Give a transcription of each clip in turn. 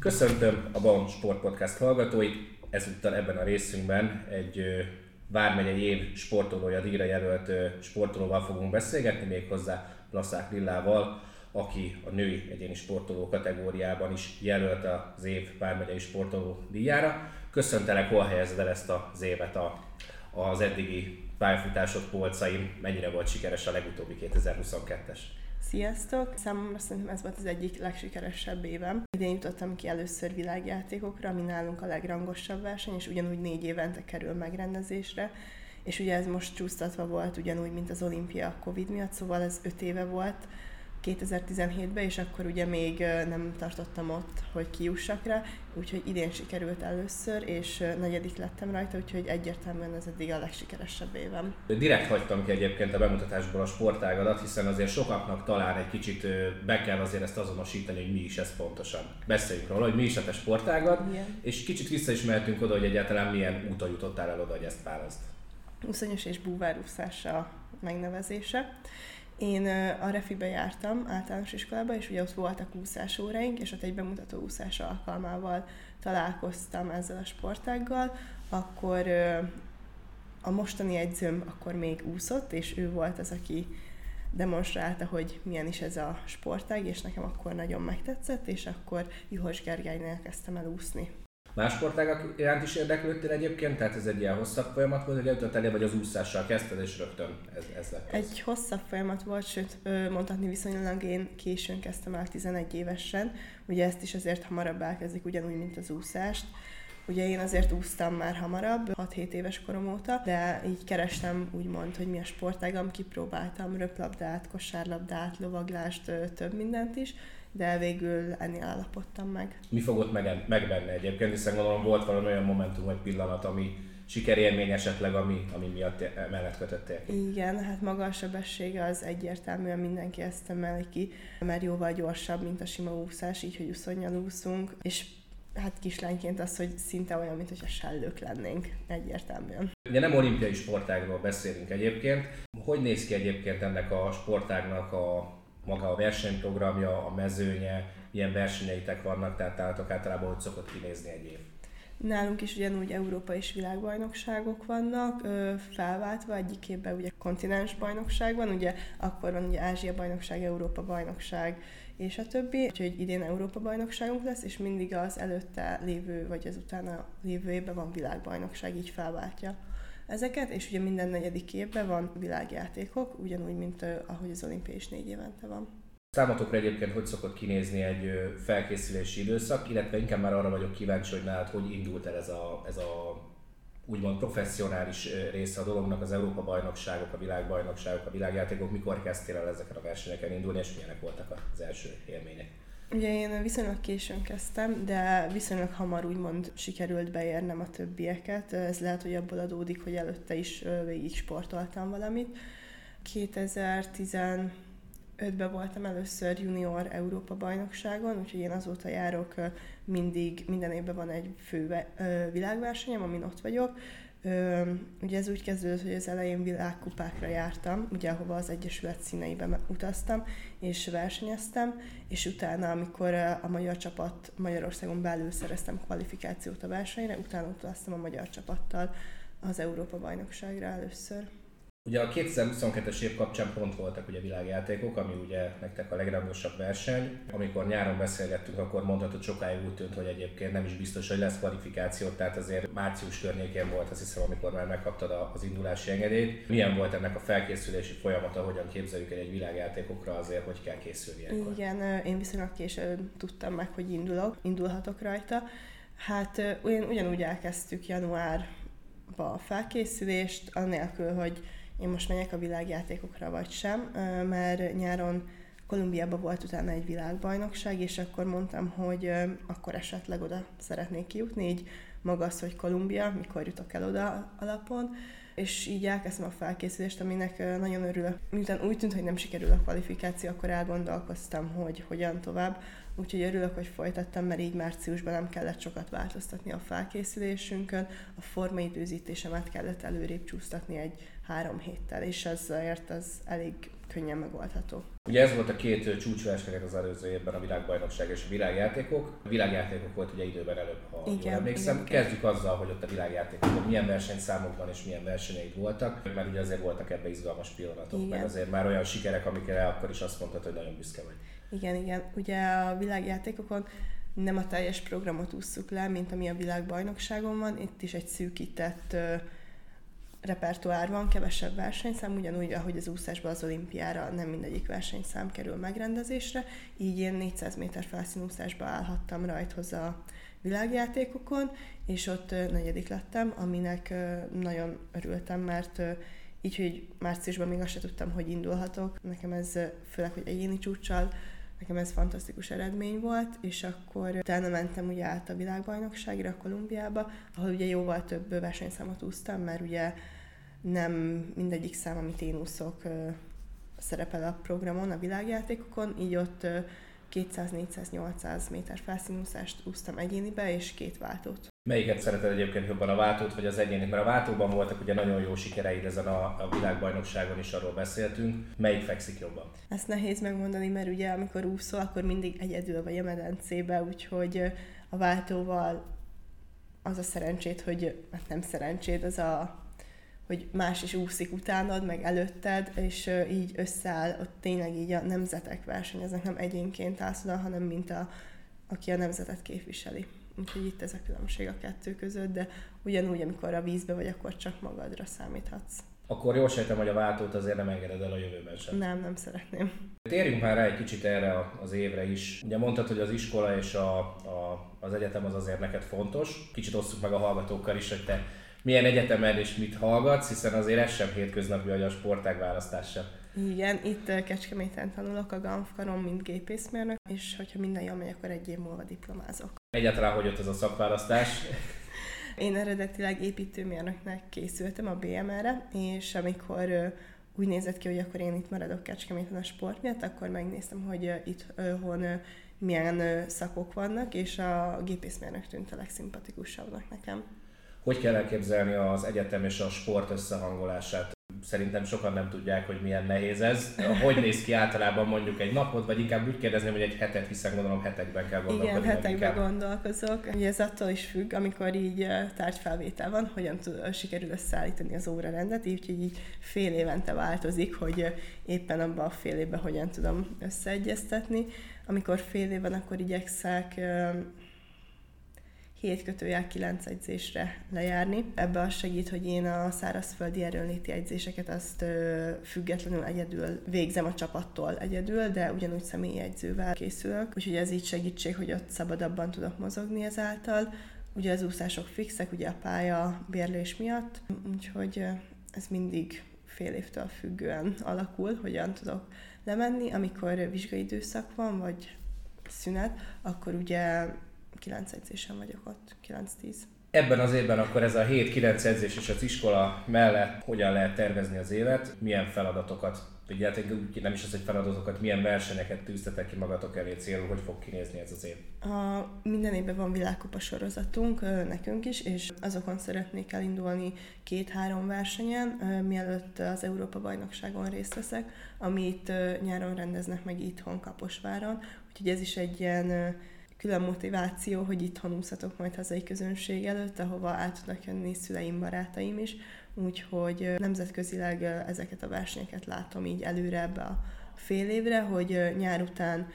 Köszöntöm a Baum Sport Podcast hallgatóit. Ezúttal ebben a részünkben egy Vármegyei év sportolója díjra jelölt sportolóval fogunk beszélgetni, méghozzá Laszák Lillával, aki a női egyéni sportoló kategóriában is jelölt az év Vármegyei sportoló díjára. Köszöntelek, hol helyezed el ezt az évet a, az eddigi pályafutások polcain, mennyire volt sikeres a legutóbbi 2022-es? Sziasztok! Számomra szerintem ez volt az egyik legsikeresebb évem. Idén jutottam ki először világjátékokra, ami nálunk a legrangosabb verseny, és ugyanúgy négy évente kerül megrendezésre. És ugye ez most csúsztatva volt ugyanúgy, mint az olimpia a Covid miatt, szóval ez öt éve volt, 2017-ben, és akkor ugye még nem tartottam ott, hogy kijussak rá, úgyhogy idén sikerült először, és negyedik lettem rajta, úgyhogy egyértelműen ez eddig a legsikeresebb évem. Direkt hagytam ki egyébként a bemutatásból a sportágadat, hiszen azért sokaknak talán egy kicsit be kell azért ezt azonosítani, hogy mi is ez pontosan. Beszéljünk róla, hogy mi is a te sportágad, Igen. és kicsit vissza is mehetünk oda, hogy egyáltalán milyen úton jutottál el oda, hogy ezt választ. Úszonyos és búvárúszása megnevezése. Én a Refibe jártam általános iskolába, és ugye ott voltak úszás óráink, és ott egy bemutató úszás alkalmával találkoztam ezzel a sportággal, akkor a mostani edzőm akkor még úszott, és ő volt az, aki demonstrálta, hogy milyen is ez a sportág, és nekem akkor nagyon megtetszett, és akkor Juhos Gergelynél kezdtem el úszni. Más sportágak iránt is érdeklődtél egyébként? Tehát ez egy ilyen hosszabb folyamat volt, hogy eljutottál vagy az úszással kezdted, és rögtön ez, ez lett? Egy hosszabb folyamat volt, sőt, mondhatni viszonylag én későn kezdtem el 11 évesen. Ugye ezt is azért hamarabb elkezdik, ugyanúgy, mint az úszást. Ugye én azért úsztam már hamarabb, 6-7 éves korom óta, de így kerestem úgymond, hogy mi a sportágam, kipróbáltam röplabdát, kosárlabdát, lovaglást, több mindent is, de végül ennél állapodtam meg. Mi fogott meg, meg benne egyébként, hiszen gondolom volt valami olyan momentum vagy pillanat, ami sikerélmény esetleg, ami, ami miatt e, mellett kötöttél ki? Igen, hát maga a sebessége az egyértelműen mindenki ezt emeli ki, mert jóval gyorsabb, mint a sima úszás, így, hogy uszonyan úszunk, és hát kislányként az, hogy szinte olyan, mint hogy a sellők lennénk, egyértelműen. Ugye nem olimpiai sportágról beszélünk egyébként. Hogy néz ki egyébként ennek a sportágnak a maga a versenyprogramja, a mezőnye, ilyen versenyeitek vannak, tehát nálatok általában hogy szokott kinézni egy év? Nálunk is ugyanúgy Európa és világbajnokságok vannak, felváltva egyik évben ugye kontinens bajnokság van, ugye akkor van ugye Ázsia bajnokság, Európa bajnokság, és a többi. Úgyhogy idén Európa bajnokságunk lesz, és mindig az előtte lévő, vagy az utána lévő évben van világbajnokság, így felváltja ezeket, és ugye minden negyedik évben van világjátékok, ugyanúgy, mint ahogy az olimpia is négy évente van. Számotokra egyébként hogy szokott kinézni egy felkészülési időszak, illetve inkább már arra vagyok kíváncsi, hogy nálad hogy indult el ez a, ez a úgymond professzionális része a dolognak, az Európa bajnokságok, a világbajnokságok, a világjátékok, mikor kezdtél el ezeken a versenyeken indulni, és milyenek voltak az első élmények? Ugye én viszonylag későn kezdtem, de viszonylag hamar úgymond sikerült beérnem a többieket. Ez lehet, hogy abból adódik, hogy előtte is végig sportoltam valamit. 2015-ben voltam először junior Európa bajnokságon, úgyhogy én azóta járok mindig, minden évben van egy fő világversenyem, amin ott vagyok. Ö, ugye ez úgy kezdődött, hogy az elején világkupákra jártam, ugye ahova az Egyesület színeiben utaztam, és versenyeztem, és utána, amikor a magyar csapat Magyarországon belül szereztem kvalifikációt a versenyre, utána utaztam a magyar csapattal az Európa bajnokságra először. Ugye a 2022-es év kapcsán pont voltak ugye világjátékok, ami ugye nektek a legrangosabb verseny. Amikor nyáron beszélgettünk, akkor mondhatod sokáig úgy tűnt, hogy egyébként nem is biztos, hogy lesz kvalifikáció, tehát azért március környékén volt, azt hiszem, amikor már megkaptad az indulási engedélyt. Milyen volt ennek a felkészülési folyamata, hogyan képzeljük el egy világjátékokra azért, hogy kell készülni ilyenkor? Igen, én viszonylag későn tudtam meg, hogy indulok, indulhatok rajta. Hát ugyan, ugyanúgy elkezdtük januárba a felkészülést, anélkül, hogy én most megyek a világjátékokra vagy sem, mert nyáron Kolumbiában volt utána egy világbajnokság, és akkor mondtam, hogy akkor esetleg oda szeretnék kijutni, így maga az, hogy Kolumbia, mikor jutok el oda alapon, és így elkezdtem a felkészülést, aminek nagyon örülök. Miután úgy tűnt, hogy nem sikerül a kvalifikáció, akkor elgondolkoztam, hogy hogyan tovább. úgyhogy örülök, hogy folytattam, mert így márciusban nem kellett sokat változtatni a felkészülésünkön, a formaidőzítésemet kellett előrébb csúsztatni egy három héttel, és ezért az elég könnyen megoldható. Ugye ez volt a két csúcsverseny az előző évben, a világbajnokság és a világjátékok. A világjátékok volt ugye időben előbb, ha igen, jól emlékszem. Igen, Kezdjük azzal, hogy ott a világjátékokon milyen versenyszámokban és milyen versenyeid voltak, mert ugye azért voltak ebbe izgalmas pillanatok, igen. meg azért már olyan sikerek, amikre akkor is azt mondtad, hogy nagyon büszke vagy. Igen, igen. Ugye a világjátékokon nem a teljes programot ússzuk le, mint ami a világbajnokságon van. Itt is egy szűkített repertoár van, kevesebb versenyszám, ugyanúgy, ahogy az úszásban az olimpiára nem mindegyik versenyszám kerül megrendezésre, így én 400 méter felszínúszásba állhattam rajthoz a világjátékokon, és ott negyedik lettem, aminek nagyon örültem, mert így, hogy márciusban még azt sem tudtam, hogy indulhatok. Nekem ez, főleg, hogy egyéni csúcsal, nekem ez fantasztikus eredmény volt, és akkor utána mentem ugye át a világbajnokságra, Kolumbiába, ahol ugye jóval több versenyszámot úsztam, mert ugye nem mindegyik szám, amit én úszok, szerepel a programon, a világjátékokon, így ott 200-400-800 méter felszínúszást úsztam egyénibe, és két váltót. Melyiket szereted egyébként jobban, a váltót vagy az egyénit? Mert a váltóban voltak ugye nagyon jó sikereid ezen a, a világbajnokságon is, arról beszéltünk. Melyik fekszik jobban? Ezt nehéz megmondani, mert ugye amikor úszol, akkor mindig egyedül vagy a medencébe, úgyhogy a váltóval az a szerencsét, hogy hát nem szerencsét, az a hogy más is úszik utánad, meg előtted, és így összeáll, ott tényleg így a nemzetek versenyeznek, nem egyénként állsz oda, hanem mint a, aki a nemzetet képviseli. Úgyhogy itt ez a különbség a kettő között, de ugyanúgy, amikor a vízbe vagy, akkor csak magadra számíthatsz. Akkor jól sejtem, hogy a váltót azért nem engeded el a jövőben sem. Nem, nem szeretném. Térjünk már rá egy kicsit erre az évre is. Ugye mondtad, hogy az iskola és a, a, az egyetem az azért neked fontos. Kicsit osszuk meg a hallgatókkal is, hogy te milyen egyetemen és mit hallgatsz, hiszen azért ez sem hétköznapi, hogy a sportág választás sem. Igen, itt Kecskeméten tanulok a GANF mint gépészmérnök, és hogyha minden jól megy, akkor egy év múlva diplomázok. Egyáltalán hogy jött ez a szakválasztás? Én eredetileg építőmérnöknek készültem a BMR-re, és amikor úgy nézett ki, hogy akkor én itt maradok Kecskeméten a sport miatt, akkor megnéztem, hogy itt hon milyen szakok vannak, és a gépészmérnök tűnt a legszimpatikusabbnak nekem. Hogy kell elképzelni az egyetem és a sport összehangolását? Szerintem sokan nem tudják, hogy milyen nehéz ez. Hogy néz ki általában mondjuk egy napot, vagy inkább úgy kérdezném, hogy egy hetet, hiszen gondolom hetekben kell gondolkodni. Igen, hetekben gondolkozok. Ugye ez attól is függ, amikor így tárgyfelvétel van, hogyan tud, sikerül összeállítani az órarendet, így, hogy így fél évente változik, hogy éppen abban a fél évben hogyan tudom összeegyeztetni. Amikor fél év van, akkor igyekszek 7 kötőjel 9 egyzésre lejárni. Ebbe az segít, hogy én a szárazföldi erőnléti egyzéseket azt függetlenül egyedül végzem a csapattól egyedül, de ugyanúgy személyi egyzővel készülök, úgyhogy ez így segítség, hogy ott szabadabban tudok mozogni ezáltal. Ugye az úszások fixek, ugye a pálya bérlés miatt, úgyhogy ez mindig fél évtől függően alakul, hogyan tudok lemenni. Amikor vizsgai időszak van, vagy szünet, akkor ugye 9 edzésen vagyok ott, 9-10. Ebben az évben akkor ez a 7-9 edzés és az iskola mellett hogyan lehet tervezni az évet, milyen feladatokat, ugye nem is az, hogy feladatokat, milyen versenyeket tűztetek ki magatok elé célul, hogy fog kinézni ez az év? A, minden évben van világkupa sorozatunk nekünk is, és azokon szeretnék elindulni két-három versenyen, mielőtt az Európa bajnokságon részt veszek, amit nyáron rendeznek meg itthon Kaposváron, úgyhogy ez is egy ilyen külön motiváció, hogy itthon úszatok majd hazai közönség előtt, ahova át tudnak jönni szüleim, barátaim is. Úgyhogy nemzetközileg ezeket a versenyeket látom így előre ebbe a fél évre, hogy nyár után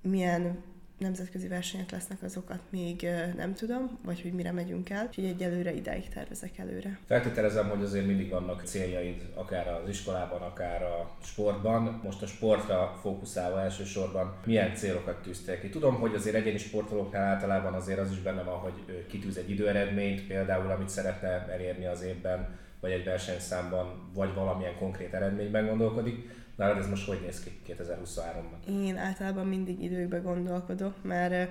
milyen nemzetközi versenyek lesznek, azokat még nem tudom, vagy hogy mire megyünk el, úgyhogy egyelőre ideig tervezek előre. Feltételezem, hogy azért mindig vannak céljaid, akár az iskolában, akár a sportban. Most a sportra fókuszálva elsősorban milyen célokat tűztél ki? Tudom, hogy azért egyéni sportolóknál általában azért az is benne van, hogy kitűz egy időeredményt, például amit szeretne elérni az évben, vagy egy versenyszámban, vagy valamilyen konkrét eredményben gondolkodik Nálad ez most hogy néz ki 2023-ban? Én általában mindig időkbe gondolkodok, mert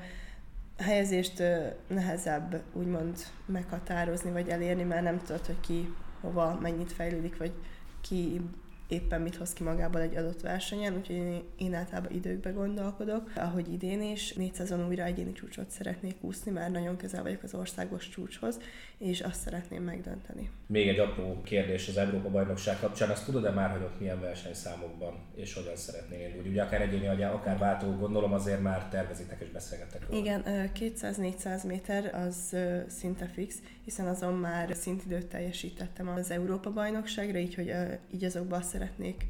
helyezést nehezebb úgymond meghatározni vagy elérni, mert nem tudod, hogy ki hova mennyit fejlődik, vagy ki éppen mit hoz ki magából egy adott versenyen, úgyhogy én, én általában időkbe gondolkodok. Ahogy idén is, 400-on újra egyéni csúcsot szeretnék úszni, mert nagyon közel vagyok az országos csúcshoz, és azt szeretném megdönteni. Még egy apró kérdés az Európa bajnokság kapcsán, azt tudod-e már, hogy ott milyen versenyszámokban és hogyan szeretnél indulni? Ugye akár egyéni, akár váltó, gondolom azért már tervezitek és beszélgetek róla. Igen, 200-400 méter az szinte fix, hiszen azon már szintidőt teljesítettem az Európa bajnokságra, így, hogy így azokban szeretnék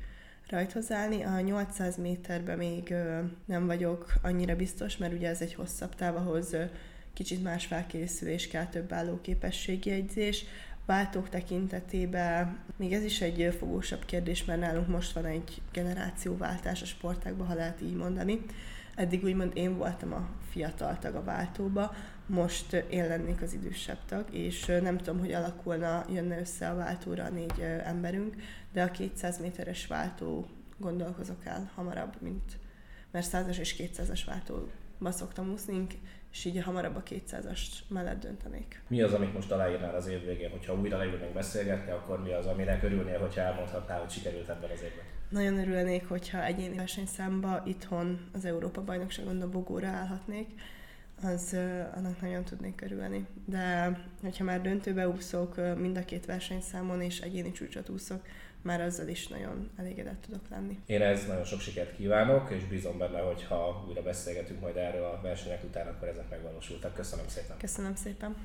rajthoz. A 800 méterben még nem vagyok annyira biztos, mert ugye ez egy hosszabb táv, ahhoz kicsit más felkészülés kell, több állóképességi jegyzés. Váltók tekintetében még ez is egy fogósabb kérdés, mert nálunk most van egy generációváltás a sportákban, ha lehet így mondani. Eddig úgymond én voltam a fiatal tag a váltóba, most én lennék az idősebb tag, és nem tudom, hogy alakulna, jönne össze a váltóra a négy emberünk, de a 200 méteres váltó gondolkozok el hamarabb, mint mert 100-as és 200-as váltóba szoktam úszni, és így hamarabb a 200-as mellett döntenék. Mi az, amit most aláírnál az év végén? Hogyha újra leülnénk beszélgetni, akkor mi az, amire örülnél, hogyha elmondhatnál, hogy sikerült ebben az évben? Nagyon örülnék, hogyha egyéni versenyszámba itthon az Európa bajnokságon a bogóra állhatnék, az annak nagyon tudnék örülni. De hogyha már döntőbe úszok mind a két versenyszámon és egyéni csúcsot úszok, már azzal is nagyon elégedett tudok lenni. Én ez nagyon sok sikert kívánok, és bízom benne, hogy ha újra beszélgetünk majd erről a versenyek után, akkor ezek megvalósultak. Köszönöm szépen. Köszönöm szépen.